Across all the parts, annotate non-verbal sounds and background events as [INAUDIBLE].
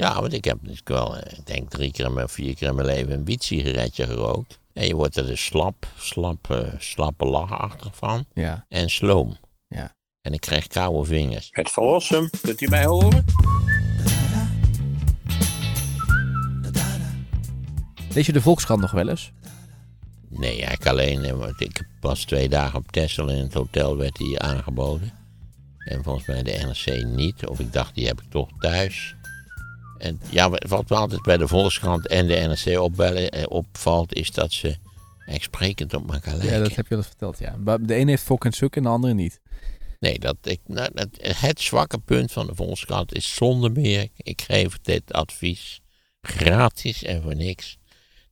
Ja, want ik heb dus wel, eh, ik denk drie keer in mijn, vier keer in mijn leven een wiet-sigaretje gerookt. En je wordt er dus slap, slap, eh, slappe lachachtig van. Ja, En sloom. ja. En ik krijg koude vingers. Het verlossen, kunt u mij horen? Lees je de Volkskrant nog wel eens? Nee, eigenlijk alleen. eh, want Ik was twee dagen op Texel in het hotel werd die aangeboden. En volgens mij de NRC niet. Of ik dacht, die heb ik toch thuis. En ja, wat me altijd bij de Volkskrant en de NRC opbellen, eh, opvalt, is dat ze echt sprekend op elkaar lijken. Ja, dat heb je al verteld, ja. Maar De ene heeft fok en suk en de andere niet. Nee, dat, ik, nou, dat, het zwakke punt van de Volkskrant is zonder meer, ik geef dit advies gratis en voor niks,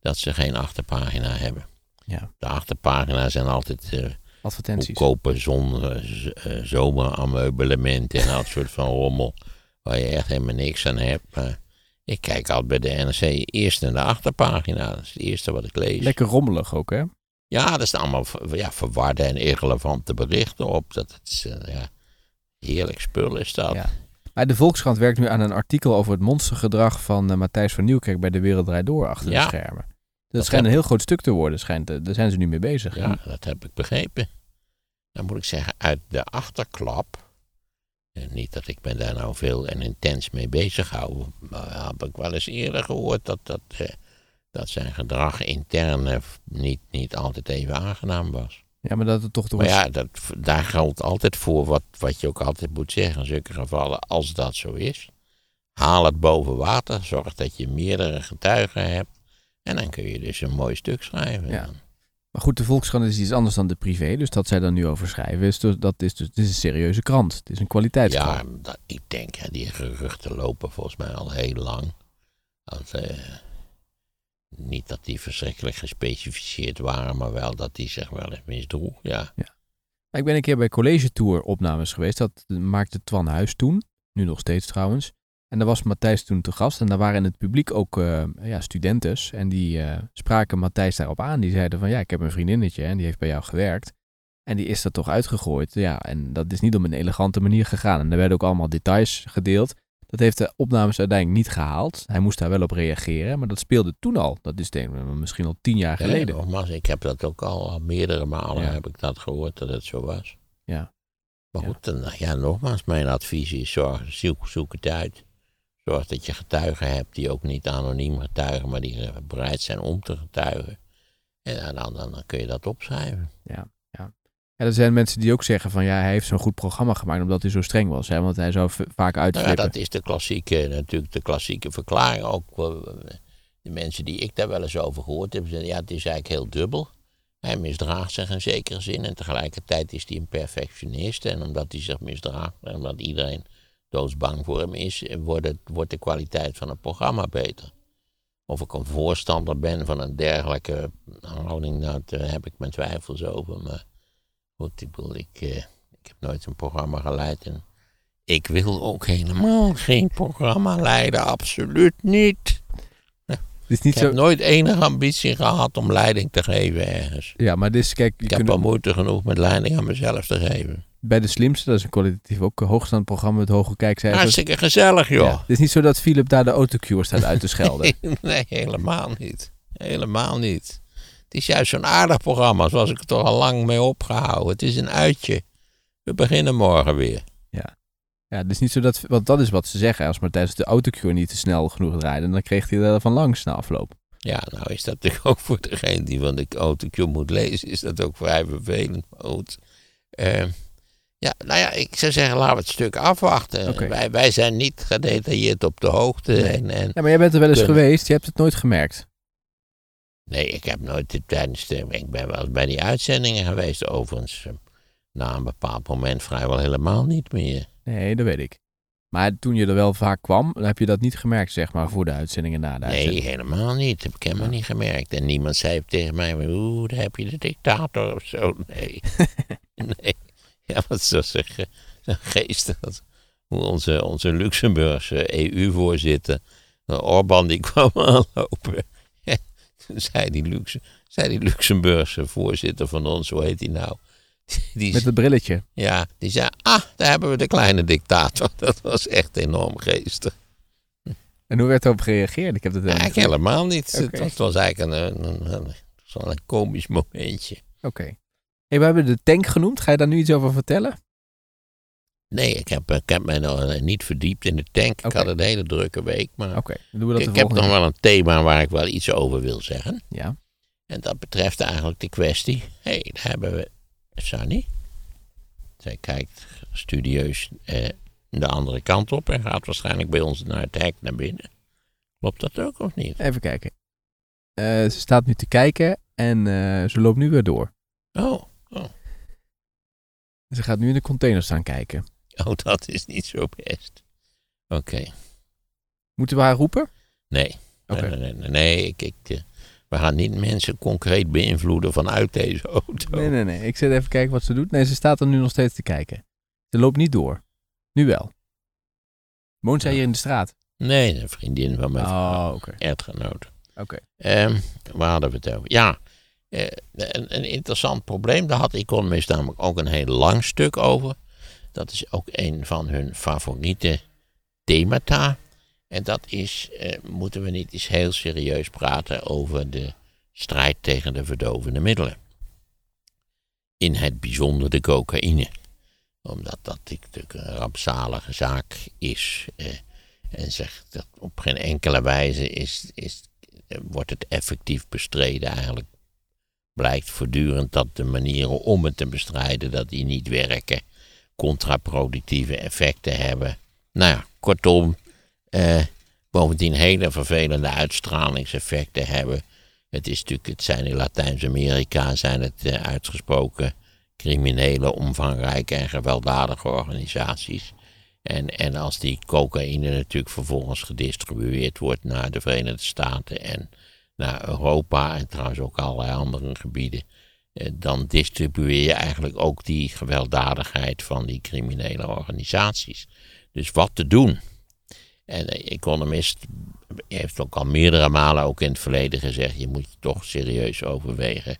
dat ze geen achterpagina hebben. Ja, De achterpagina's zijn altijd eh advertenties. goedkope zon, z- eh, zomerameubelementen en dat soort van rommel, waar je echt helemaal niks aan hebt. Maar ik kijk altijd bij de NRC eerst naar de achterpagina, dat is het eerste wat ik lees. Lekker rommelig ook, hè? Ja, er staan allemaal ja, verwarde en irrelevante berichten op. Dat is, eh, ja, heerlijk spul is dat. Ja. Maar de Volkskrant werkt nu aan een artikel over het monstergedrag van eh, Matthijs van Nieuwkerk bij de Wereld Draait Door achter Ja. de schermen. Dat, Dat schijnt een heel groot stuk te worden, schijnt, eh, daar zijn ze nu mee bezig. Ja, dat heb ik begrepen. Dan moet ik zeggen, uit de achterklap. En niet dat ik me daar nou veel en intens mee bezig hou. Maar heb ik wel eens eerder gehoord dat, dat, eh, dat zijn gedrag intern eh, niet, niet altijd even aangenaam was. Ja, maar dat het toch door Maar ja, dat, daar geldt altijd voor wat, wat je ook altijd moet zeggen in zulke gevallen. Als dat zo is, haal het boven water. Zorg dat je meerdere getuigen hebt. En dan kun je dus een mooi stuk schrijven. Ja. Maar goed, de Volkskrant is iets anders dan de privé, dus dat zij dan nu over schrijven, is dus, dat is dus het is een serieuze krant. Het is een kwaliteitskrant. Ja, dat, ik denk, ja, die geruchten lopen volgens mij al heel lang. Eh, niet dat die verschrikkelijk gespecificeerd waren, maar wel dat die zich wel eens misdroeg. Ja, Ik ben een keer bij College Tour opnames geweest. Dat maakte Twan Huis toen. Nu nog steeds trouwens. En daar was Matthijs toen te gast. En daar waren in het publiek ook eh, ja, studentes. En die eh, spraken Matthijs daarop aan. Die zeiden van ja, ik heb een vriendinnetje en die heeft bij jou gewerkt. En die is er toch uitgegooid. Ja, en dat is niet op een elegante manier gegaan. En er werden ook allemaal details gedeeld. Dat heeft de opnames uiteindelijk niet gehaald. Hij moest daar wel op reageren. Maar dat speelde toen al. Dat is denk ik misschien al tien jaar Ja, geleden. nogmaals, ik heb dat ook al, al meerdere malen Ja. heb ik dat gehoord dat het zo was. Ja. Maar Ja. goed, dan, ja, nogmaals, mijn advies is zorg, zoek, zoek het uit. Zorg dat je getuigen hebt die ook niet anoniem getuigen, maar die bereid zijn om te getuigen. En dan, dan, dan kun je dat opschrijven. Ja, ja. Ja, er zijn mensen die ook zeggen van ja, hij heeft zo'n goed programma gemaakt omdat hij zo streng was. Hè? Want hij zou vaak Nou ja, uitflippen. dat is de klassieke, natuurlijk de klassieke verklaring. Ook eh, de mensen die ik daar wel eens over gehoord heb, zeggen ja, het is eigenlijk heel dubbel. Hij misdraagt zich in zekere zin en tegelijkertijd is hij een perfectionist. En omdat hij zich misdraagt en omdat iedereen doodsbang voor hem is, wordt, wordt de kwaliteit van het programma beter. Of ik een voorstander ben van een dergelijke houding, nou, daar heb ik mijn twijfels over. Maar goed, ik bedoel, ik, eh, ik heb nooit een programma geleid en ik wil ook helemaal geen programma leiden, absoluut niet. Is niet Ik zo... heb nooit enige ambitie gehad om leiding te geven ergens. Ja, maar dit is, kijk, je Ik heb kunt- wel moeite genoeg met leiding aan mezelf te geven. bij de slimste, dat is een kwalitatief ook een hoogstaand programma met hoge kijkcijfers. Hartstikke gezellig, joh. Ja, Het is niet zo dat Philip daar de autocue staat uit te schelden. [LAUGHS] nee, helemaal niet. Helemaal niet. Het is juist zo'n aardig programma, zoals ik er toch al lang mee opgehouden. Het is een uitje. We beginnen morgen weer. Ja, het is niet zo dat... Want dat is wat ze zeggen. Als Matthijs de autocue niet te snel genoeg draaide, dan kreeg hij er van langs na afloop. Ja, nou is dat natuurlijk [LAUGHS] ook voor degene die van de autocue moet lezen, is dat ook vrij vervelend. Goed. Eh, ja, nou ja, ik zou zeggen, laten we het stuk afwachten. Wij, wij zijn niet gedetailleerd op de hoogte. Nee. En, en, Ja, maar jij bent er wel eens Kunnen. geweest. Je hebt het nooit gemerkt. nee, ik heb nooit dit tijdens de. Ik ben wel eens bij die uitzendingen geweest, overigens. eh, Na een bepaald moment vrijwel helemaal niet meer. Nee, dat weet ik. Maar toen je er wel vaak kwam, heb je dat niet gemerkt, zeg maar, voor de uitzending en na de Nee, uitzending. helemaal niet. Heb ik helemaal niet gemerkt. En niemand zei tegen mij, oeh, daar heb je de dictator of zo. Nee. [LAUGHS] nee. Ja, wat zo zeggen. Zo geestig. dat- Hoe onze, onze Luxemburgse EU-voorzitter, Orbán, die kwam [LAUGHS] aanlopen. Toen zei die, Luxe, zei die Luxemburgse voorzitter van ons, hoe heet die nou? [LAUGHS] Die, Met het brilletje. ja, die zei, ah, daar hebben we de kleine dictator. [LAUGHS] Dat was echt enorm geestig. En hoe werd erop gereageerd? Ik heb dat Eigenlijk niet helemaal niet. Het was- Het was eigenlijk een, een, een, komisch momentje. Oké. Hey, we hebben de tank genoemd. Ga je daar nu iets over vertellen? Nee, ik heb, ik heb mij nog eh, niet verdiept in de tank. Ik had een hele drukke week. Maar Oké, dan doen we dat de ik heb nog wel een thema waar ik wel iets over wil zeggen. Ja. En dat betreft eigenlijk de kwestie. Hé, hey, daar hebben we Sunny. Zij kijkt studieus eh, de andere kant op en gaat waarschijnlijk bij ons naar het hek naar binnen. Klopt dat ook of niet? Even kijken. Eh, ze staat nu te kijken en eh, ze loopt nu weer door. Oh, Ze gaat nu in de container staan kijken. oh dat is niet zo best. Oké, Moeten we haar roepen? nee. Nee, nee, nee, nee, ik, ik, eh, we gaan niet mensen concreet beïnvloeden vanuit deze auto. Nee, nee, nee. Ik zit even kijken wat ze doet. Nee, ze staat er nu nog steeds te kijken. Ze loopt niet door. Nu wel. Woont zij hier in de straat? Nee, een vriendin van mijn Oh, oké. echtgenoot. Oké. Ehm waar hadden we het over? Ja, eh, een, een interessant probleem. Daar had Economist namelijk ook een heel lang stuk over. Dat is ook een van hun favoriete themata. En dat is, eh, moeten we niet eens heel serieus praten over de strijd tegen de verdovende middelen. In het bijzonder de cocaïne. Omdat dat natuurlijk een rampzalige zaak is. eh, en zegt dat op geen enkele wijze is, is, eh, wordt het effectief bestreden. Eigenlijk blijkt voortdurend dat de manieren om het te bestrijden, dat die niet werken. Contraproductieve effecten hebben. Nou ja, kortom, eh, bovendien hele vervelende uitstralingseffecten hebben. Het is natuurlijk, het zijn in Latijns-Amerika zijn het eh, uitgesproken criminele, omvangrijke en gewelddadige organisaties. En, en als die cocaïne natuurlijk vervolgens gedistribueerd wordt naar de Verenigde Staten en naar Europa en trouwens ook allerlei andere gebieden, eh, dan distribueer je eigenlijk ook die gewelddadigheid van die criminele organisaties. Dus wat te doen? En de Economist heeft ook al meerdere malen ook in het verleden gezegd, je moet toch serieus overwegen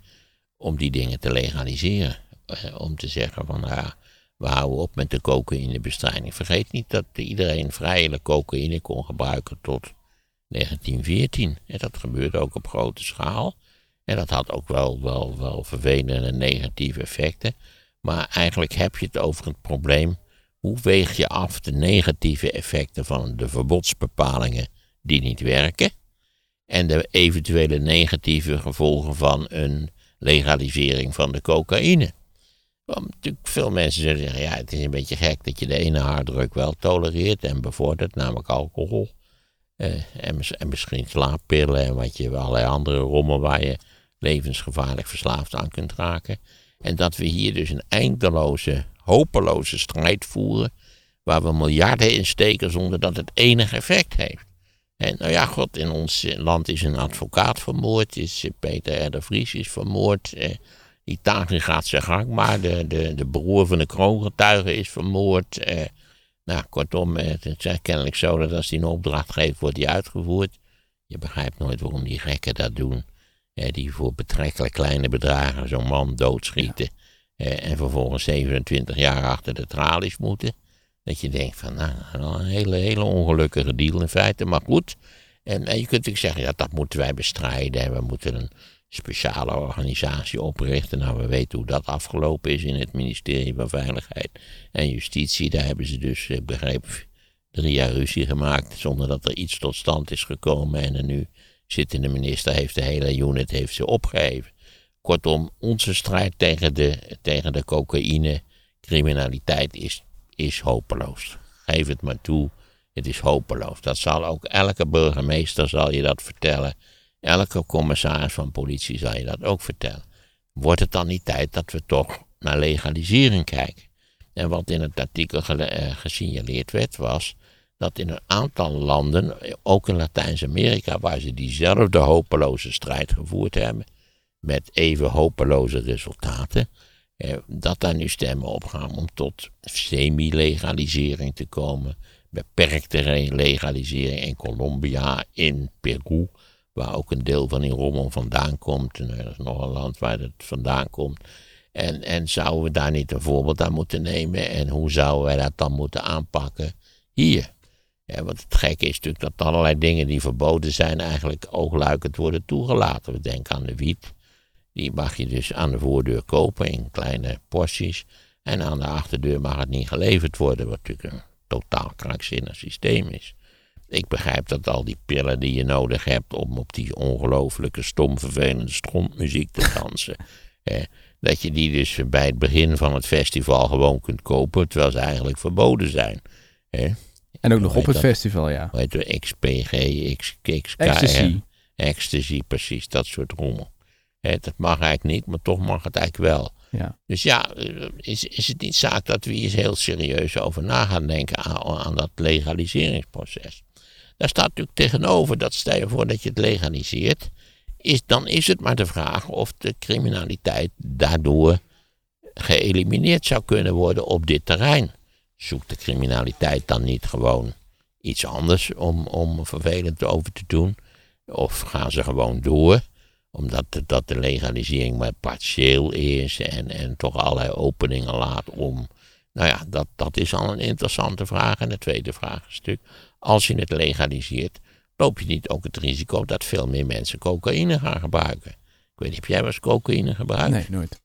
om die dingen te legaliseren. Eh, om te zeggen van, ja, we houden op met de cocaïnebestrijding. Vergeet niet dat iedereen vrijelijk cocaïne kon gebruiken tot 1914. En dat gebeurde ook op grote schaal. En dat had ook wel, wel, wel vervelende negatieve effecten. Maar eigenlijk heb je het over het probleem: hoe weeg je af de negatieve effecten van de verbodsbepalingen die niet werken? En de eventuele negatieve gevolgen van een legalisering van de cocaïne. Want natuurlijk veel mensen zullen zeggen, ja, het is een beetje gek dat je de ene harddruk wel tolereert en bevordert, namelijk alcohol. Eh, en, en misschien slaappillen en wat je allerlei andere rommel waar je levensgevaarlijk verslaafd aan kunt raken. En dat we hier dus een eindeloze, hopeloze strijd voeren, waar we miljarden in steken zonder dat het enig effect heeft. En nou ja, god, in ons land is een advocaat vermoord, is Peter R. de Vries is vermoord. Eh, Italië gaat zijn gang, maar de, de, de broer van de kroongetuige is vermoord. Eh, nou, kortom, eh, het is kennelijk zo dat als die een opdracht geeft, wordt die uitgevoerd. Je begrijpt nooit waarom die gekken dat doen. Die voor betrekkelijk kleine bedragen zo'n man doodschieten. En vervolgens 27 jaar achter de tralies moeten. Dat je denkt van, nou, wel een hele, hele ongelukkige deal in feite. Maar goed, en, en je kunt natuurlijk zeggen, ja, dat moeten wij bestrijden. En we moeten een speciale organisatie oprichten. Nou, we weten hoe dat afgelopen is in het ministerie van Veiligheid en Justitie. Daar hebben ze dus, eh, begreep ik, drie jaar ruzie gemaakt zonder dat er iets tot stand is gekomen. En de nu zittende minister heeft de hele unit heeft ze opgeheven. Kortom, onze strijd tegen de, tegen de cocaïne criminaliteit is, is hopeloos. Geef het maar toe, het is hopeloos. Dat zal ook elke burgemeester zal je dat vertellen. Elke commissaris van politie zal je dat ook vertellen. Wordt het dan niet tijd dat we toch naar legalisering kijken? En wat in het artikel gele- eh, gesignaleerd werd, was dat in een aantal landen, ook in Latijns-Amerika, waar ze diezelfde hopeloze strijd gevoerd hebben, met even hopeloze resultaten, eh, dat daar nu stemmen opgaan om tot semi-legalisering te komen, beperkte legalisering in Colombia, in Peru, waar ook een deel van die rommel vandaan komt. En er is nog een land waar het vandaan komt. En, en zouden we daar niet een voorbeeld aan moeten nemen? En hoe zouden wij dat dan moeten aanpakken hier? Ja, want het gekke is natuurlijk dat allerlei dingen die verboden zijn eigenlijk oogluikend worden toegelaten. We denken aan de wiet. Die mag je dus aan de voordeur kopen in kleine porties. En aan de achterdeur mag het niet geleverd worden, wat natuurlijk een totaal krankzinnig systeem is. Ik begrijp dat al die pillen die je nodig hebt om op die ongelooflijke stom vervelende strontmuziek te dansen, [LAUGHS] dat je die dus bij het begin van het festival gewoon kunt kopen, terwijl ze eigenlijk verboden zijn. En ook nog op het festival, ja. Weet je, XPG, XKK. Ecstasy. Ecstasy, precies, dat soort rommel. Dat mag eigenlijk niet, maar toch mag het eigenlijk wel. Ja. Dus ja, eh, is, is het niet zaak dat we eens heel serieus over na gaan denken aan, aan dat legaliseringsproces? Daar staat natuurlijk tegenover dat stel je voor dat je het legaliseert, is, dan is het maar de vraag of de criminaliteit daardoor geëlimineerd zou kunnen worden op dit terrein. Zoekt de criminaliteit dan niet gewoon iets anders om, om vervelend over te doen? Of gaan ze gewoon door? Omdat dat de legalisering maar partieel is en, en toch allerlei openingen laat om. Nou ja, dat, dat is al een interessante vraag. En de tweede vraagstuk, als je het legaliseert, loop je niet ook het risico dat veel meer mensen cocaïne gaan gebruiken? Ik weet niet, heb jij wel eens cocaïne gebruikt? Nee, nooit.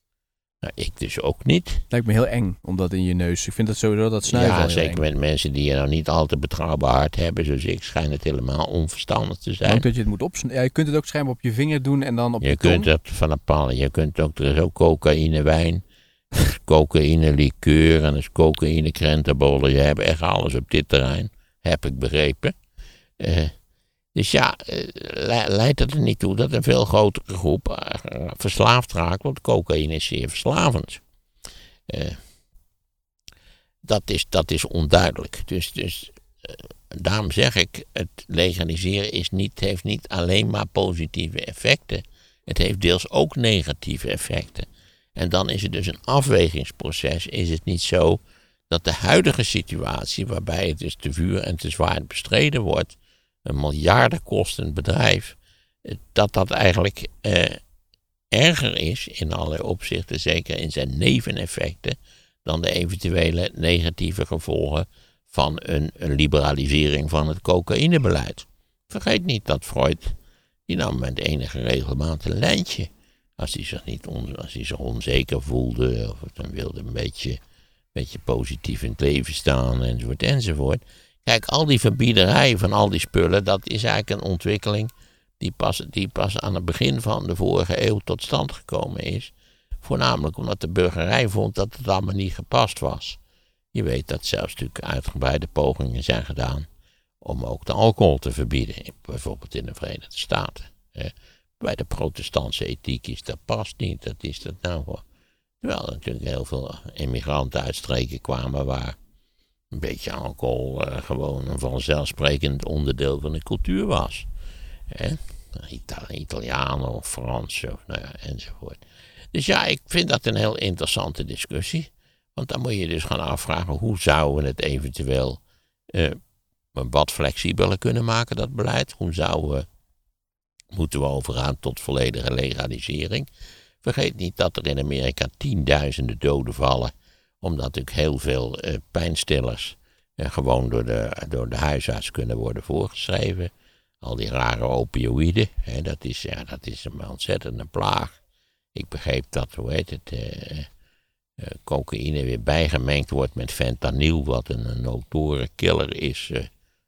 Nou, ik dus ook niet. Lijkt me heel eng, omdat in je neus. Ik vind dat sowieso dat snuiven Ja, zeker met mensen die je nou niet altijd betrouwbaar hart hebben, zoals ik, schijnt het helemaal onverstandig te zijn. Ook dat je het moet opsnijden. Ja, je kunt het ook schijnbaar op je vinger doen en dan op je, je kunt het van een paal. Je kunt ook, er is ook cocaïne wijn, cocaïne liqueur en er is cocaïne krentenbollen. Je hebt echt alles op dit terrein, heb ik begrepen. Eh, dus ja, eh, leidt het er niet toe dat een veel grotere groep eh, verslaafd raakt, want cocaïne is zeer verslavend. Uh, dat, is, dat is onduidelijk. Dus, dus daarom zeg ik, het legaliseren is niet, heeft niet alleen maar positieve effecten. Het heeft deels ook negatieve effecten. En dan is het dus een afwegingsproces. Is het niet zo dat de huidige situatie, waarbij het dus te vuur en te zwaar bestreden wordt, een miljardenkostend bedrijf, eh, dat dat eigenlijk eh, erger is in allerlei opzichten, zeker in zijn neveneffecten, dan de eventuele negatieve gevolgen van een, een liberalisering van het cocaïnebeleid. Vergeet niet dat Freud, die nam met enige regelmaat een lijntje. Als hij zich, niet als hij zich onzeker voelde, of dan wilde een beetje, een beetje positief in het leven staan, enzovoort, enzovoort. Kijk, al die verbiederij van al die spullen, dat is eigenlijk een ontwikkeling die pas, die pas aan het begin van de vorige eeuw tot stand gekomen is. Voornamelijk omdat de burgerij vond dat het allemaal niet gepast was. Je weet dat zelfs natuurlijk uitgebreide pogingen zijn gedaan om ook de alcohol te verbieden, bijvoorbeeld in de Verenigde Staten. Bij de protestantse ethiek is dat past niet, dat is dat nou voor. Terwijl er natuurlijk heel veel immigranten uit streken kwamen waar een beetje alcohol uh, gewoon een vanzelfsprekend onderdeel van de cultuur was. Hè? Italianen of Fransen of nou ja, enzovoort. Dus ja, ik vind dat een heel interessante discussie. Want dan moet je dus gaan afvragen hoe zouden we het eventueel uh, wat flexibeler kunnen maken, dat beleid. Hoe zouden we, moeten we overgaan tot volledige legalisering. Vergeet niet dat er in Amerika tienduizenden doden vallen omdat natuurlijk heel veel uh, pijnstillers uh, gewoon door de, door de huisarts kunnen worden voorgeschreven. Al die rare opioïden, hè, dat, is, ja, dat is een ontzettende plaag. Ik begreep dat, hoe heet het, uh, cocaïne weer bijgemengd wordt met fentanyl, wat een, een notoire killer is.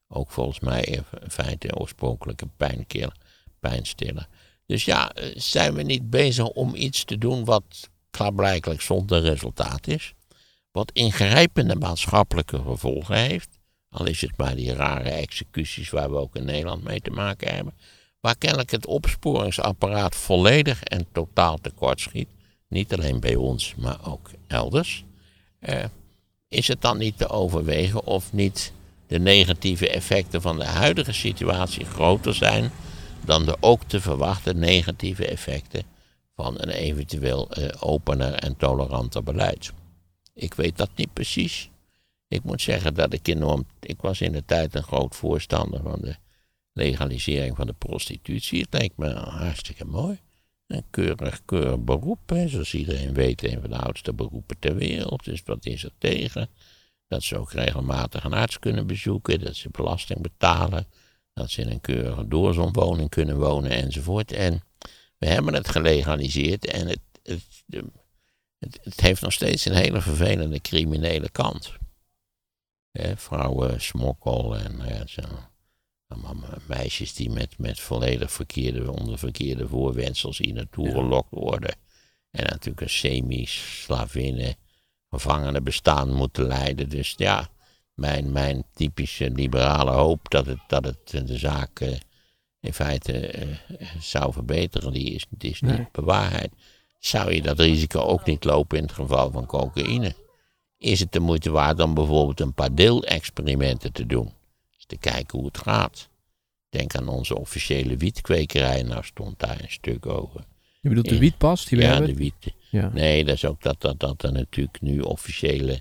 ook volgens mij in feite oorspronkelijke pijnkiller, pijnstiller. Dus ja, zijn we niet bezig om iets te doen wat klaarblijkelijk zonder resultaat is? Wat ingrijpende maatschappelijke gevolgen heeft. Al is het maar die rare executies waar we ook in Nederland mee te maken hebben. Waar kennelijk het opsporingsapparaat volledig en totaal tekort schiet. Niet alleen bij ons, maar ook elders. Uh, is het dan niet te overwegen of niet de negatieve effecten van de huidige situatie groter zijn dan de ook te verwachten negatieve effecten van een eventueel uh, opener en toleranter beleid? Ik weet dat niet precies. Ik moet zeggen dat ik enorm. Ik was in de tijd een groot voorstander van de legalisering van de prostitutie. Het lijkt me hartstikke mooi. Een keurig, keurig beroep, zoals iedereen weet, een van de oudste beroepen ter wereld. Dus wat is er tegen? Dat ze ook regelmatig een arts kunnen bezoeken, dat ze belasting betalen, dat ze in een keurige doorzonwoning kunnen wonen enzovoort. En we hebben het gelegaliseerd en het, het, het heeft nog steeds een hele vervelende criminele kant. vrouwen smokkel en ja, zo. meisjes die met, met volledig verkeerde, onder verkeerde voorwensels hier naartoe gelokt worden. En natuurlijk een semi-slavinnen gevangene bestaan moeten leiden. Dus ja, mijn, mijn typische liberale hoop dat het, dat het de zaak eh, in feite eh, zou verbeteren, die is, die is niet bewaarheid. Zou je dat risico ook niet lopen in het geval van cocaïne? Is het de moeite waard om bijvoorbeeld een paar deelexperimenten te doen? Dus te kijken hoe het gaat. Denk aan onze officiële wietkwekerij, nou stond daar een stuk over. Je bedoelt de wietpas die we ja, hebben? de wiet. Ja. Nee, dat is ook dat, dat, dat er natuurlijk nu officiële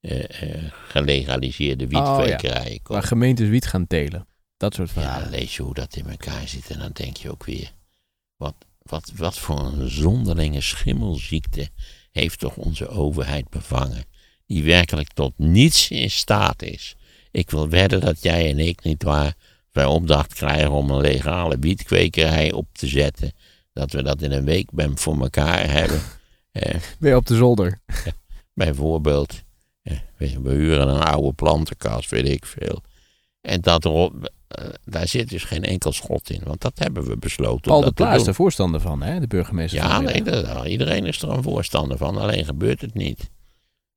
uh, uh, gelegaliseerde oh, ja. Waar gemeentes wiet gaan telen. Dat soort verhalen. Ja, dan lees je hoe dat in elkaar zit en dan denk je ook weer... Wat, wat, wat voor een zonderlinge schimmelziekte heeft toch onze overheid bevangen... die werkelijk tot niets in staat is. Ik wil wedden dat jij en ik niet waar... bij opdracht krijgen om een legale wietkwekerij op te zetten... dat we dat in een week voor elkaar hebben... [LAUGHS] Eh, Weer op de zolder. [LAUGHS] bijvoorbeeld. we, huren een oude plantenkast, weet ik veel. En dat erop, daar zit dus geen enkel schot in, want dat hebben we besloten. Paul de Pla is er voorstander van, hè? de burgemeester. Ja, nee, dat, iedereen is er een voorstander van, alleen gebeurt het niet.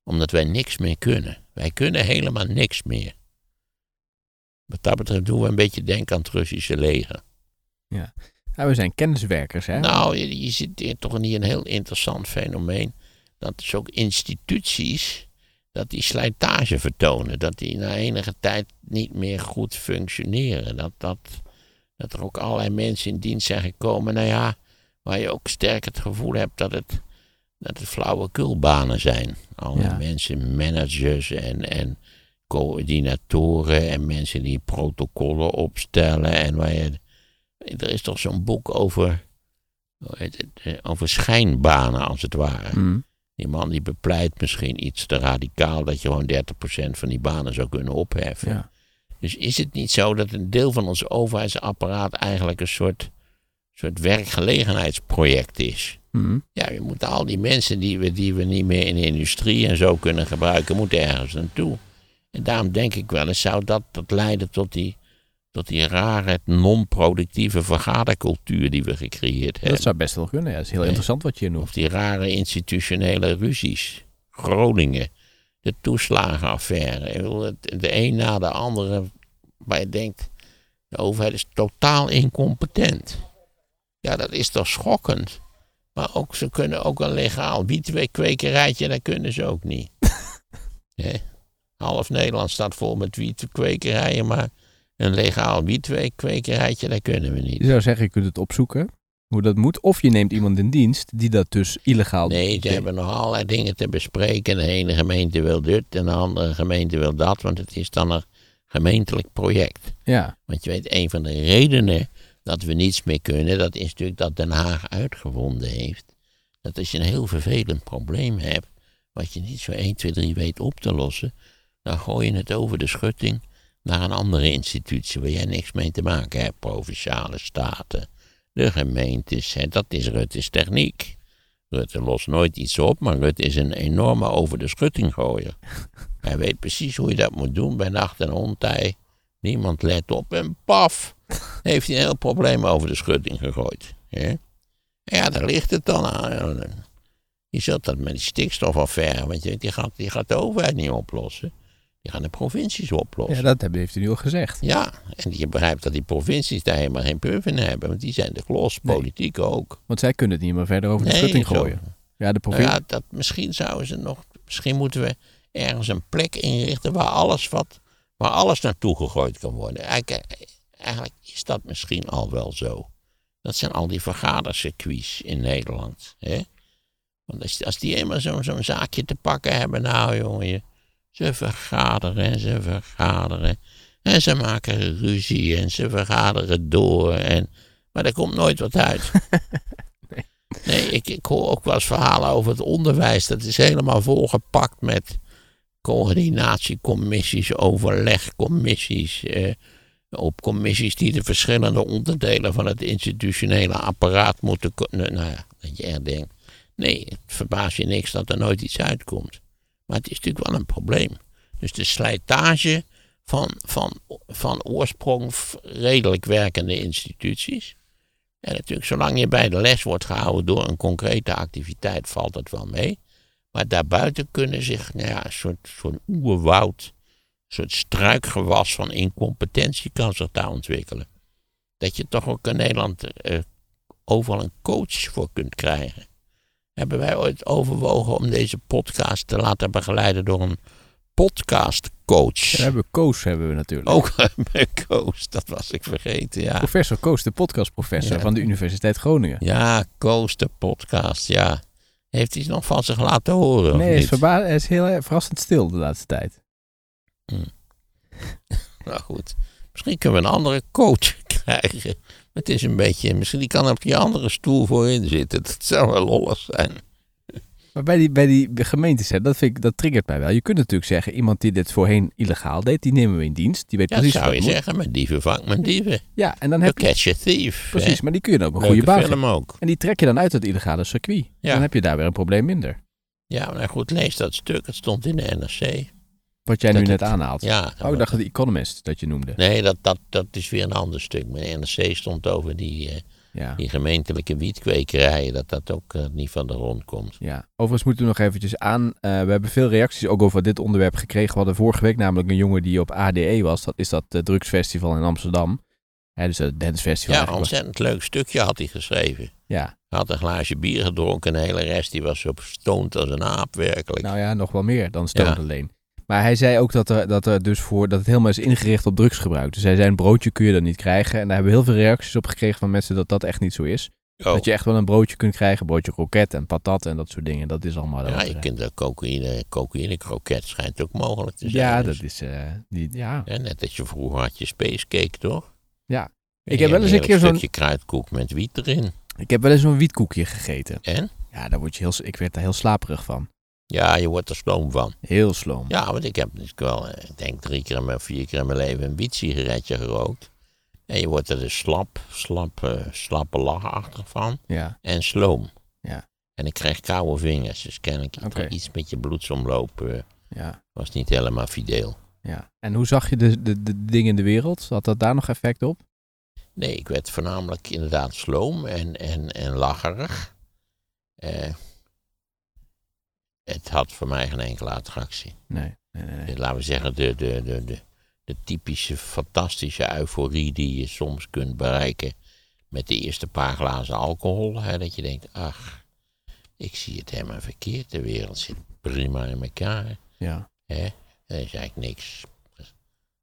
Omdat wij niks meer kunnen. Wij kunnen helemaal niks meer. Wat dat betreft doen we een beetje denken aan het Russische leger. Ja. Nou, we zijn kenniswerkers, hè? Nou, je, je zit toch niet een heel interessant fenomeen. Dat is ook instituties, dat die slijtage vertonen. Dat die na enige tijd niet meer goed functioneren. Dat, dat, dat er ook allerlei mensen in dienst zijn gekomen, nou ja, waar je ook sterk het gevoel hebt dat het, dat het flauwekulbanen zijn. Alle mensen, managers en, en coördinatoren en mensen die protocollen opstellen en waar je er is toch zo'n boek over, eh, over schijnbanen, als het ware. Mm. Die man die bepleit misschien iets te radicaal dat je gewoon 30% van die banen zou kunnen opheffen. Ja. Dus is het niet zo dat een deel van ons overheidsapparaat eigenlijk een soort, soort werkgelegenheidsproject is? Mm. Ja, je moet al die mensen die we, die we niet meer in de industrie en zo kunnen gebruiken, moeten ergens naartoe. En daarom denk ik wel eens, zou dat, dat leiden tot die tot die rare, non-productieve vergadercultuur die we gecreëerd hebben. Dat zou best wel kunnen, ja. Dat is heel interessant wat je noemt. Of die rare institutionele ruzies. Groningen, de toeslagenaffaire. De een na de andere, waar je denkt, de overheid is totaal incompetent. Ja, dat is toch schokkend. Maar ook, ze kunnen ook een legaal wietkwekerijtje, dat kunnen ze ook niet. [LAUGHS] Half Nederland staat vol met wietkwekerijen, maar een legaal wietkwekerijtje, dat kunnen we niet. Je zou zeggen, je kunt het opzoeken, hoe dat moet. Of je neemt iemand in dienst die dat dus illegaal doet. Nee, ze hebben nog allerlei dingen te bespreken. De ene gemeente wil dit en de andere gemeente wil dat, want het is dan een gemeentelijk project. Ja. Want je weet, een van de redenen dat we niets meer kunnen, dat is natuurlijk dat Den Haag uitgevonden heeft. Dat als je een heel vervelend probleem hebt, wat je niet zo 1, 2, 3 weet op te lossen, dan gooi je het over de schutting naar een andere institutie waar jij niks mee te maken hebt. Provinciale staten, de gemeentes. Hè, dat is Rutte's techniek. Rutte lost nooit iets op, maar Rutte is een enorme over de schutting gooien. [LAUGHS] Hij weet precies hoe je dat moet doen bij nacht en ontij. Niemand let op en paf, heeft hij een heel probleem over de schutting gegooid. Hè? Ja, daar ligt het dan aan. Je zult dat met die stikstofaffaire, want je, die, gaat, die gaat de overheid niet oplossen. Die gaan de provincies oplossen. Ja, dat heeft u nu al gezegd. Ja, en je begrijpt dat die provincies daar helemaal geen puff in hebben. Want die zijn de klos, politiek ook. Want zij kunnen het niet meer verder over de schutting gooien. Ja, de provincie... Nou ja, dat, misschien zouden ze nog... Misschien moeten we ergens een plek inrichten waar alles, wat, waar alles naartoe gegooid kan worden. Eigenlijk, eigenlijk is dat misschien al wel zo. Dat zijn al die vergadercircuits in Nederland. Hè? Want als, als die eenmaal zo'n zo'n zaakje te pakken hebben, nou jongen... Ze vergaderen en ze vergaderen. En ze maken ruzie en ze vergaderen door. En, maar er komt nooit wat uit. nee, [LAUGHS] nee ik, ik hoor ook wel eens verhalen over het onderwijs. Dat is helemaal volgepakt met coördinatiecommissies, overlegcommissies, eh, op commissies die de verschillende onderdelen van het institutionele apparaat moeten. Nou nou ja, dat je echt denkt, nee, het verbaast je niks dat er nooit iets uitkomt. Maar het is natuurlijk wel een probleem. Dus de slijtage van, van, van oorsprong redelijk werkende instituties. En natuurlijk, zolang je bij de les wordt gehouden door een concrete activiteit, valt het wel mee. Maar daarbuiten kunnen zich nou ja, een soort, soort oerwoud, een soort struikgewas van incompetentie kan zich daar ontwikkelen. Dat je toch ook in Nederland eh, overal een coach voor kunt krijgen. Hebben wij ooit overwogen om deze podcast te laten begeleiden door een podcastcoach? We hebben Koos hebben we natuurlijk. Ook [LAUGHS] coach, dat was ik vergeten, ja. Professor Koos, de podcastprofessor Ja. van de Universiteit Groningen. Ja, Koos de podcast, ja. Heeft hij nog van zich laten horen? nee, hij is, niet? verba- hij is heel verrassend stil de laatste tijd. [LAUGHS] Nou goed, misschien kunnen we een andere coach [LAUGHS] krijgen. Het is een beetje, misschien die kan op die andere stoel voorin zitten. Dat zou wel lollig zijn. Maar bij die, bij die gemeentes, hè, dat, vind ik, dat triggert mij wel. Je kunt natuurlijk zeggen, iemand die dit voorheen illegaal deed, die nemen we in dienst. Die weet Ja, dat precies zou wat je moet. zeggen, met dieven vangt men dieven. Ja, en dan heb je... catch a thief. Precies, hè. maar die kun je dan ook een Leuke goede baan film ook. En die trek je dan uit het illegale circuit. Ja. Dan heb je daar weer een probleem minder. Ja, maar goed, lees dat stuk. Het stond in de NRC. Wat jij Dat nu net het- aanhaalt. Ja, Oh, ik dacht The Economist dat je noemde. Nee, dat, dat, dat is weer een ander stuk. De NRC stond over die, eh, Ja. die gemeentelijke wietkwekerijen. Dat dat ook eh, niet van de grond komt. Ja, overigens moeten we nog eventjes aan. eh, we hebben veel reacties ook over dit onderwerp gekregen. We hadden vorige week namelijk een jongen die op ADE was. Dat is dat drugsfestival in Amsterdam. Hè, dus het dancefestival. Ja, eigenlijk. ontzettend leuk stukje had hij geschreven. Ja, had een glaasje bier gedronken en de hele rest die was zo stoned als een aap, werkelijk. nou ja, nog wel meer dan Stone Ja. alleen. Maar hij zei ook dat er, dat er dus voor dat het helemaal is ingericht op drugsgebruik. Dus hij zei een broodje kun je dan niet krijgen. En daar hebben we heel veel reacties op gekregen van mensen dat dat echt niet zo is. Oh, Dat je echt wel een broodje kunt krijgen, broodje kroket en patat en dat soort dingen. Dat is allemaal. ja, je kunt de cocaïne, cocaïne kroket schijnt ook mogelijk te zijn. ja, Dus, dat is eh, niet. Ja. hè, net als je vroeger had je spacecake, toch? Ja. Ik heb wel eens een keer zo'n- stukje kruidkoek met wiet erin. Ik heb wel eens zo'n wietkoekje gegeten. En? Ja, daar word je heel, ik werd daar heel slaperig van. Ja, je wordt er sloom van. Heel sloom. Ja, want ik heb dus wel, eh, ik denk drie keer in mijn, vier keer in mijn leven een wietsigaretje gerookt. En je wordt er dus slap, slap, eh, slappe lachachtig van. Ja. En sloom. Ja. En ik kreeg koude vingers. Dus kennelijk Oké. iets met je bloedsomloop eh, Ja. was niet helemaal fideel. ja. En hoe zag je de, de, de dingen in de wereld? Had dat daar nog effect op? Nee, ik werd voornamelijk inderdaad sloom en, en, en lacherig. Eh, het had voor mij geen enkele attractie. Nee. nee, nee. Eh, Laten we zeggen, de, de, de, de, de typische fantastische euforie die je soms kunt bereiken met de eerste paar glazen alcohol. Hè, dat je denkt, ach, ik zie het helemaal verkeerd. De wereld zit prima in elkaar. Ja. Hè? Er is eigenlijk niks.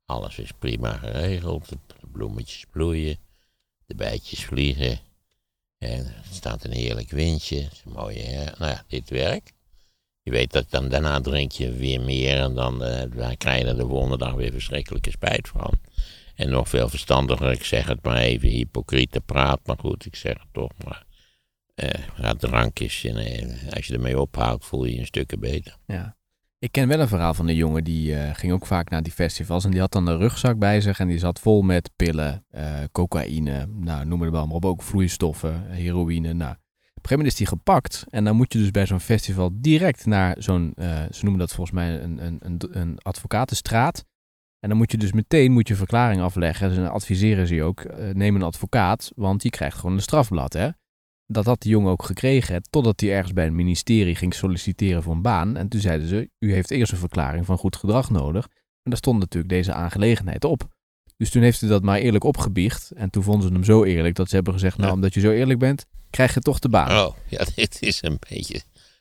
Alles is prima geregeld. De bloemetjes bloeien. De bijtjes vliegen. En er staat een heerlijk windje. Het is een mooie, hè? nou ja, dit werkt. Je weet dat dan daarna drink je weer meer en dan, dan krijg je er de volgende dag weer verschrikkelijke spijt van. En nog veel verstandiger, ik zeg het maar even, hypocriete praat, maar goed, ik zeg het toch maar. Eh, ja, drank is, en, eh, als je ermee ophoudt, voel je je een stukje beter. ja. Ik ken wel een verhaal van een jongen die ging ook vaak naar die festivals. En die had dan een rugzak bij zich en die zat vol met pillen, cocaïne, nou, noem het maar op. Ook vloeistoffen, heroïne. Nou, op een gegeven moment is die gepakt. En dan moet je dus bij zo'n festival direct naar zo'n, eh, ze noemen dat volgens mij een, een, een, een advocatenstraat. En dan moet je dus meteen moet je verklaring afleggen. Dus dan adviseren ze je ook, eh, neem een advocaat, want die krijgt gewoon een strafblad, hè. Dat had die jongen ook gekregen, totdat hij ergens bij een ministerie ging solliciteren voor een baan. En toen zeiden ze, u heeft eerst een verklaring van goed gedrag nodig. En daar stond natuurlijk deze aangelegenheid op. Dus toen heeft hij dat maar eerlijk opgebiecht. En toen vonden ze hem zo eerlijk dat ze hebben gezegd, nou, Ja. omdat je zo eerlijk bent, krijg je toch de baan. Oh, ja, [LAUGHS] dit is een beetje.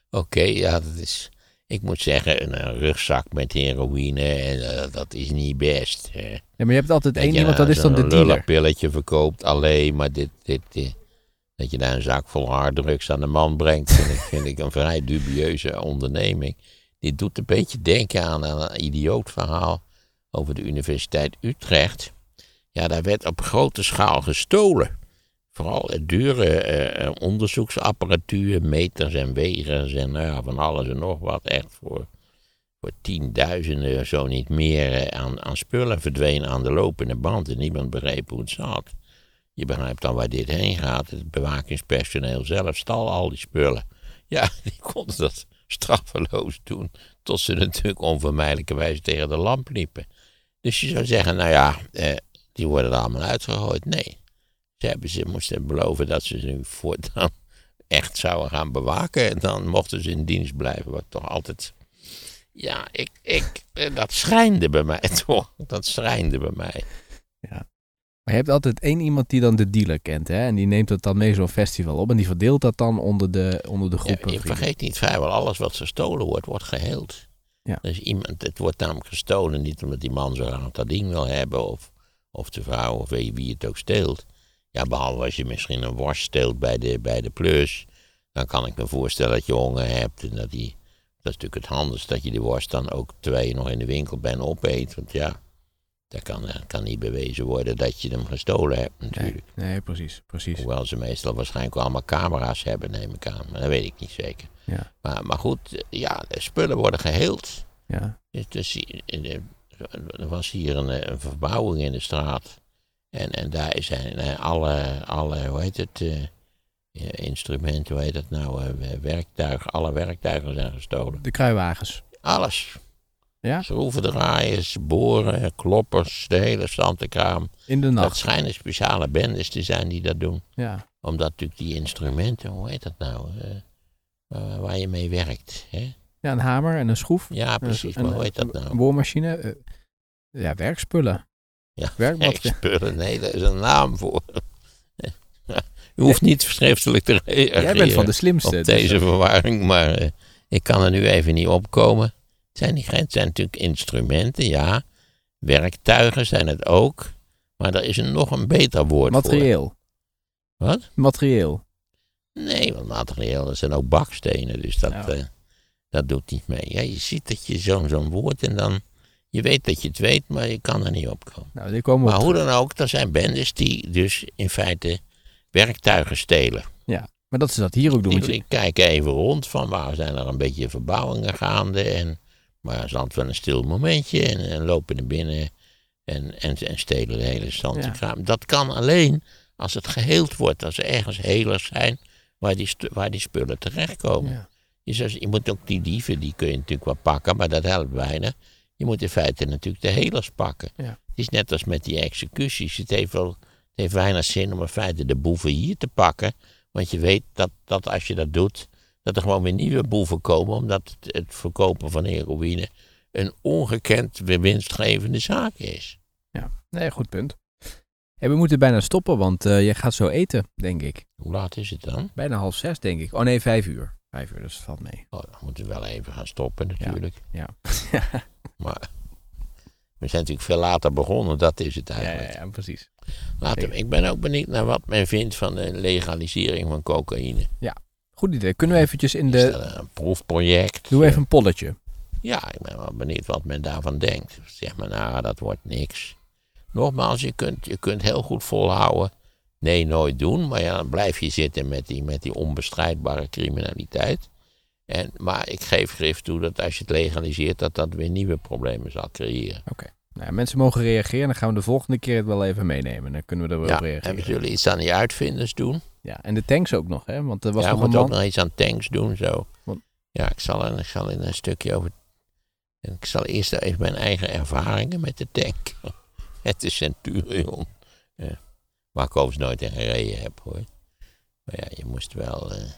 Oké, ja, dat is. Ik moet zeggen, een, eh, rugzak met heroïne, en, eh, dat is niet best. hè. Ja, maar je hebt altijd één iemand, dat is dan de dealer. lullenpilletje verkoopt alleen, maar dit, dit, dit- dat je daar een zak vol harddrugs aan de man brengt, vind ik, vind ik een vrij dubieuze onderneming. Dit doet een beetje denken aan een idioot verhaal over de Universiteit Utrecht. Ja, daar werd op grote schaal gestolen. Vooral eh, dure eh, eh, onderzoeksapparatuur, meters en wegers en nou van alles en nog wat. Echt voor, voor tienduizenden, zo niet meer, eh, aan, aan spullen verdwenen aan de lopende band. En niemand begreep hoe het zat. Je begrijpt dan waar dit heen gaat. Het bewakingspersoneel zelf stal al die spullen. [LAUGHS] Ja, die konden dat straffeloos doen. Tot ze natuurlijk onvermijdelijkerwijs tegen de lamp liepen. Dus je zou zeggen, nou ja, eh, die worden er allemaal uitgegooid. Nee. Ze, hebben, ze moesten beloven dat ze nu voortaan [LAUGHS] echt zouden gaan bewaken. En dan mochten ze in dienst blijven. Wat toch altijd. Ja, ik, ik, eh, dat schrijnde bij mij [LAUGHS] toch. Dat schrijnde bij mij. Maar je hebt altijd één iemand die dan de dealer kent, hè? En die neemt het dan mee zo'n festival op en die verdeelt dat dan onder de, onder de Ja, groepen. je vrienden. vergeet niet, vrijwel alles wat gestolen wordt, wordt geheeld. Ja. Dus iemand, het wordt namelijk gestolen niet omdat die man zo graag dat ding wil hebben, of, of de vrouw, of wie, wie het ook steelt. Ja, behalve als je misschien een worst steelt bij de, bij de plus. Dan kan ik me voorstellen dat je honger hebt. En dat, die, dat is natuurlijk het handigst dat je die worst dan ook terwijl je nog in de winkel bent opeet. Want ja, dat kan, eh, kan niet bewezen worden dat je hem gestolen hebt natuurlijk. Nee, nee, precies, precies. Hoewel ze meestal waarschijnlijk wel allemaal camera's hebben, neem ik aan. Maar dat weet ik niet zeker. Ja. Maar, maar goed, ja, de spullen worden geheeld. Ja. Dus, dus er was hier een, eh, een verbouwing in de straat. En, en daar zijn eh, alle, alle, hoe heet het, eh, instrumenten, hoe heet het nou, eh, werktuigen, alle werktuigen zijn gestolen. De kruiwagens. Alles. Ja? Schroevendraaiers, boren, kloppers, de hele standenkraam. In de Dat nacht. schijnen speciale bendes te zijn die dat doen Ja. omdat natuurlijk die instrumenten, hoe heet dat nou, waar je mee werkt. Hè? ja, een hamer en een schroef. Ja, precies, Een- maar hoe heet dat Een nou? boormachine. eh, ja, werkspullen. Ja, [LAUGHS] nee, daar is een naam voor. [LAUGHS] U hoeft niet schriftelijk te reageren Jij bent van de slimste. op dus, deze eh, verwarring, maar eh, ik kan er nu even niet opkomen. Het zijn, het zijn natuurlijk instrumenten, ja. Werktuigen zijn het ook. Maar er is een nog een beter woord materieel. voor. Wat? Materieel. Nee, want materieel, dat zijn ook bakstenen, dus dat, eh, dat doet niet mee. Ja, je ziet dat je zo'n zo'n woord en dan, je weet dat je het weet, maar je kan er niet op komen. Nou, die komen Maar op hoe terug. dan ook, er zijn bendes die dus in feite werktuigen stelen. Maar dat ze dat hier ook doen. Je- die kijken even rond van waar zijn er een beetje verbouwingen gaande en maar er is altijd wel een stil momentje en, en lopen er binnen en, en, en stelen de hele standkraam. Dat kan alleen als het geheeld wordt, als er ergens helers zijn waar die, waar die spullen terechtkomen. Ja. Je, zou- je moet ook die dieven, die kun je natuurlijk wel pakken, maar dat helpt weinig. Je moet in feite natuurlijk de helers pakken. Ja. Het is net als met die executies. Het heeft, wel, het heeft weinig zin om in feite de boeven hier te pakken. Want je weet dat, dat als je dat doet, dat er gewoon weer nieuwe boeven komen. Omdat het, het verkopen van heroïne een ongekend winstgevende zaak is. ja. Nee, goed punt. Hey, we moeten bijna stoppen, want eh je gaat zo eten, denk ik. Hoe laat is het dan? Bijna half zes, denk ik. Oh nee, vijf uur. Vijf uur, dus dat valt mee. Oh, dan moeten we wel even gaan stoppen natuurlijk. [LAUGHS] Ja. Maar we zijn natuurlijk veel later begonnen, dat is het ja, eigenlijk. ja, ja, precies. Laten we- ik ben ook benieuwd naar wat men vindt van de legalisering van cocaïne. Goed idee. Kunnen we eventjes in de... een proefproject? Doe even een polletje. Ja, ik ben wel benieuwd wat men daarvan denkt. Zeg maar, nou, dat wordt niks. Nogmaals, je kunt, je kunt heel goed volhouden. Nee, nooit doen. Maar ja, dan blijf je zitten met die, met die onbestrijdbare criminaliteit. En, maar ik geef grif toe dat als je het legaliseert, dat dat weer nieuwe problemen zal creëren. Nou, ja, mensen mogen reageren. Dan gaan we de volgende keer het wel even meenemen. Dan kunnen we er wel Ja, op en reageren. we zullen iets aan die uitvinders doen. Ja, en de tanks ook nog, hè? Want er was ja, we nog een moeten man... ook nog iets aan tanks doen, zo. Want- Ja, ik zal, er- ik zal in een stukje over... Ik zal eerst even mijn eigen ervaringen met de tank. [LAUGHS] Met de Centurion. Ja. Waar ik overigens nooit in gereden heb, hoor. Maar ja, je moest wel... eh,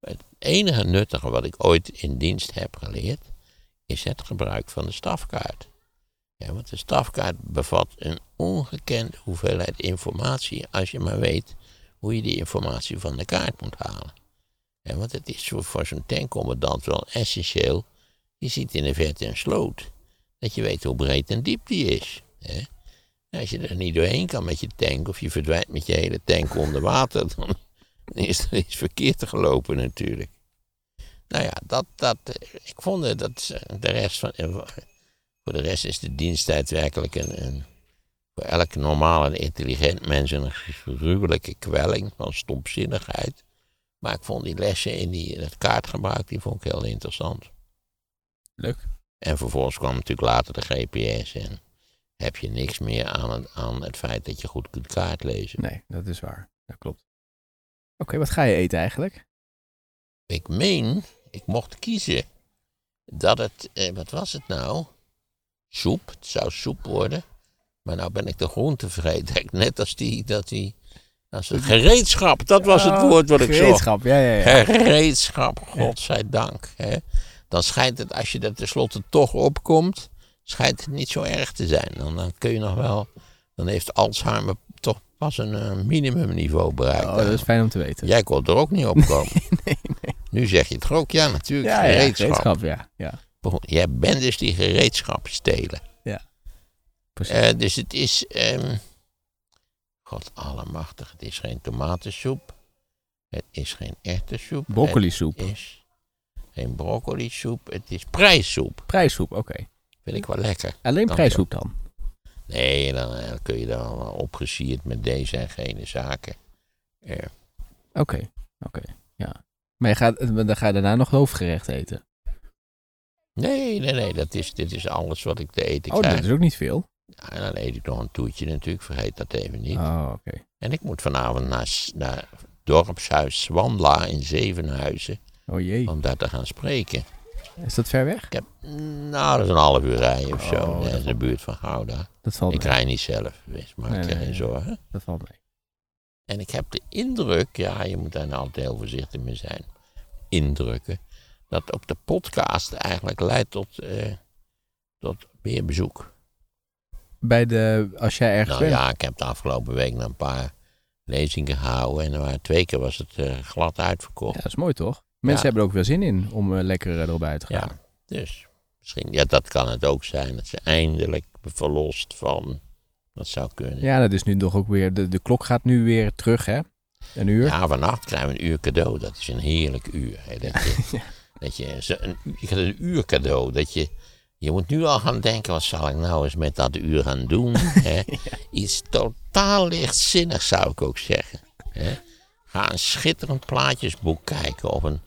Het enige nuttige wat ik ooit in dienst heb geleerd... is het gebruik van de stafkaart. Ja, want de stafkaart bevat een ongekende hoeveelheid informatie... als je maar weet hoe je die informatie van de kaart moet halen. Ja, want het is voor, zo'n tankcommandant wel essentieel. Je ziet in de verte een sloot. Dat je weet hoe breed en diep die is. Hè? Als je er niet doorheen kan met je tank, of je verdwijnt met je hele tank onder water, dan is er iets verkeerd gelopen natuurlijk. Nou ja, dat, dat, ik vond dat eh, de rest van. eh, Voor de rest is de diensttijd werkelijk een, een voor elk normaal en intelligent mens een gruwelijke kwelling van stomzinnigheid. Maar ik vond die lessen in die, in het kaartgebruik, die vond ik heel interessant. Leuk. En vervolgens kwam natuurlijk later de GPS en heb je niks meer aan het, aan het feit dat je goed kunt kaart lezen. Nee, dat is waar. Dat klopt. Oké, wat ga je eten eigenlijk? Ik meen, ik mocht kiezen dat het, eh, wat was het nou? Soep, het zou soep worden. Maar nou ben ik de groente. Net als die, dat die, als het gereedschap, dat was het Oh, woord wat ik zocht. Gereedschap, ja, ja, ja. Gereedschap, godzijdank. Hè. Dan schijnt het, als je er tenslotte toch opkomt, schijnt het niet zo erg te zijn. Dan, dan kun je nog wel, dan heeft Alzheimer toch pas een eh, minimumniveau bereikt. Oh, dat is fijn om te weten. Jij kon er ook niet op komen. [LAUGHS] Nu zeg je het ook, ja natuurlijk, ja, ja, gereedschap. gereedschap, ja. ja. Jij bent dus die gereedschap stelen. Precies. Eh, dus het is, ehm god allemachtig, het is geen tomatensoep. Het is geen erwtensoep. Broccolisoep. Het is geen broccolisoep. Het is prijssoep. Prijssoep, oké. Vind ik wel lekker. Alleen Dank prijssoep dan? Nee, dan eh, kun je dan opgesierd met deze en gene zaken. Eh, Oké, oké. Ja. Maar je gaat, dan ga je daarna nog hoofdgerecht eten. nee, nee, nee. Dat is, dit is alles wat ik te eten Oh, krijg. dat is ook niet veel. Ja, en dan eet ik nog een toetje natuurlijk. Vergeet dat even niet. Oh, oké. En ik moet vanavond naar, naar dorpshuis Swandla in Zevenhuizen. Oh jee. Om daar te gaan spreken. Is dat ver weg? Ik heb, nou, dat is een half uur rijden of zo. Oh, dat is de buurt van Gouda. Dat valt Ik mee. rij niet zelf, wees, maak Nee, je geen zorgen. Dat valt mee. En ik heb de indruk, ja, je moet daar nou altijd heel voorzichtig mee zijn. Indrukken. Dat ook de podcast eigenlijk leidt tot, eh, tot meer bezoek. Bij de, als jij ergens Nou bent. ja, ik heb de afgelopen week nog een paar lezingen gehouden. En twee keer was het eh, glad uitverkocht. Ja, dat is mooi toch? Mensen Ja. hebben er ook wel zin in om eh, lekker eh, erop uit te gaan. Ja, dus misschien, ja, dat kan het ook zijn. Dat ze eindelijk verlost van. Dat zou kunnen. Ja, dat is nu toch ook weer. De, de klok gaat nu weer terug, hè? Een uur. Ja, vannacht krijgen we een uur cadeau. Dat is een heerlijk uur. Hè? Dat je, [LAUGHS] dat je, zo een, je krijgt een uur cadeau. Dat je, je moet nu al gaan denken, wat zal ik nou eens met dat uur gaan doen? [LAUGHS] Hè? Iets totaal lichtzinnigs zou ik ook zeggen. Hè? Ga een schitterend plaatjesboek kijken of een,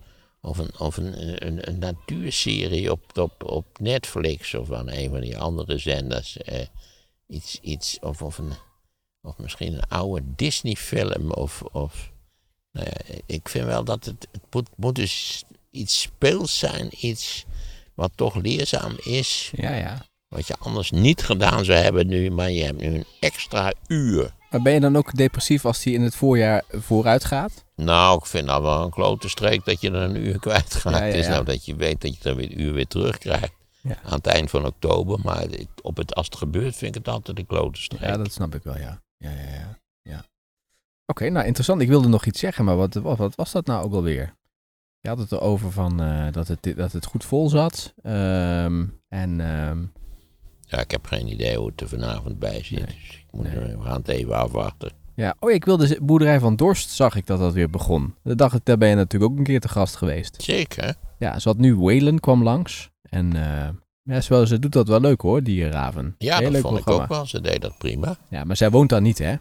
of een, of een, een, een natuurserie op, op, op Netflix of aan een van die andere zenders. Eh, iets, iets, of, of, een, of misschien een oude Disney-film. Of, of, nou ja, ik vind wel dat het, het moet, moet dus iets speels zijn, iets wat toch leerzaam is. Ja, ja. Wat je anders niet gedaan zou hebben nu, maar je hebt nu een extra uur. Maar ben je dan ook depressief als die in het voorjaar vooruit gaat? Nou, ik vind dat wel een klote streek dat je er een uur [LAUGHS] kwijtgaat. Ja, ja, Het is nou dat je weet dat je dan weer een uur weer terugkrijgt. Aan het eind van oktober. Maar op het, als het gebeurt, vind ik het altijd een klote streek. Ja, dat snap ik wel, ja. Ja, ja, ja. ja. Oké, nou interessant. Ik wilde nog iets zeggen, maar wat, wat, wat was dat nou ook alweer? Je had het erover van eh, dat, het, dat het goed vol zat. Ehm, en ehm, Ja, ik heb geen idee hoe het er vanavond bij zit. Nee, Dus ik moet, nee. we gaan het even afwachten. ja, oh, ik wilde z- boerderij van Dorst zag ik dat dat weer begon. De dag daar ben je natuurlijk ook een keer te gast geweest. Zeker. Ja, ze had nu Whalen kwam langs. En eh, ja, ze, doet dat wel leuk hoor, die eh, Raven. Ja, Heel dat leuk vond programma. ik ook wel. Ze deed dat prima. Ja, maar zij woont daar niet hè?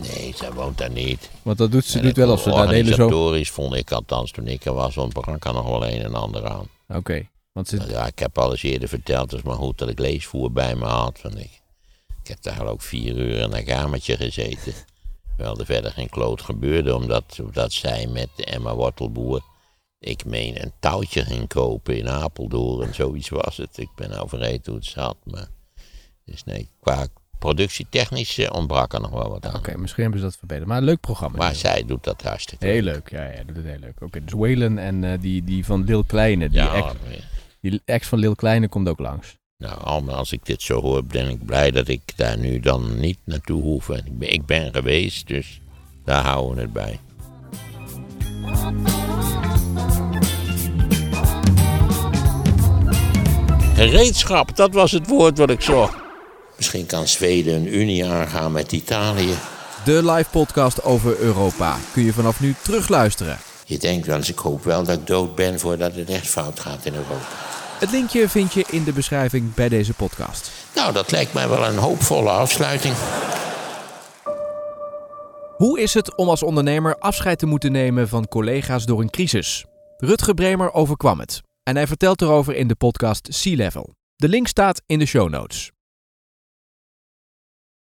Nee, zij woont daar niet. Want dat doet ze En doet wel als ze daar de hele zo... Organisatorisch vond ik althans toen ik er was, want er kan nog wel een en ander aan. Oké, want ze... Nou ja, ik heb al eens eerder verteld, het is maar goed dat ik leesvoer bij me had. Want ik, ik heb daar ook vier uur in een kamertje gezeten. Terwijl er verder geen kloot gebeurde, omdat, omdat zij met Emma Wortelboer, ik meen, een touwtje ging kopen in Apeldoorn. Zoiets was het. Ik ben nou vergeten hoe het zat. Maar, dus nee, qua productietechnisch eh, ontbrak er nog wel wat aan. Oké, misschien hebben ze dat verbeterd. Maar een leuk programma. Maar zij doet dat hartstikke Heel leuk, ja, ja, dat is heel leuk. Oké, dus Whalen en eh, die, die van Lil Kleine, die, Ja, die ex van Lil Kleine komt ook langs. Nou, allemaal als ik dit zo hoor, ben ik blij dat ik daar nu dan niet naartoe hoef. En ik ben, ik ben geweest, dus daar houden we het bij. Gereedschap, dat was het woord wat ik zocht. Misschien kan Zweden een unie aangaan met Italië. De live podcast over Europa kun je vanaf nu terugluisteren. Je denkt wel eens, ik hoop wel dat ik dood ben voordat het echt fout gaat in Europa. Het linkje vind je in de beschrijving bij deze podcast. Nou, dat lijkt mij wel een hoopvolle afsluiting. Hoe is het om als ondernemer afscheid te moeten nemen van collega's door een crisis? Rutger Bremer overkwam het. En hij vertelt erover in de podcast Sea Level. De link staat in de show notes.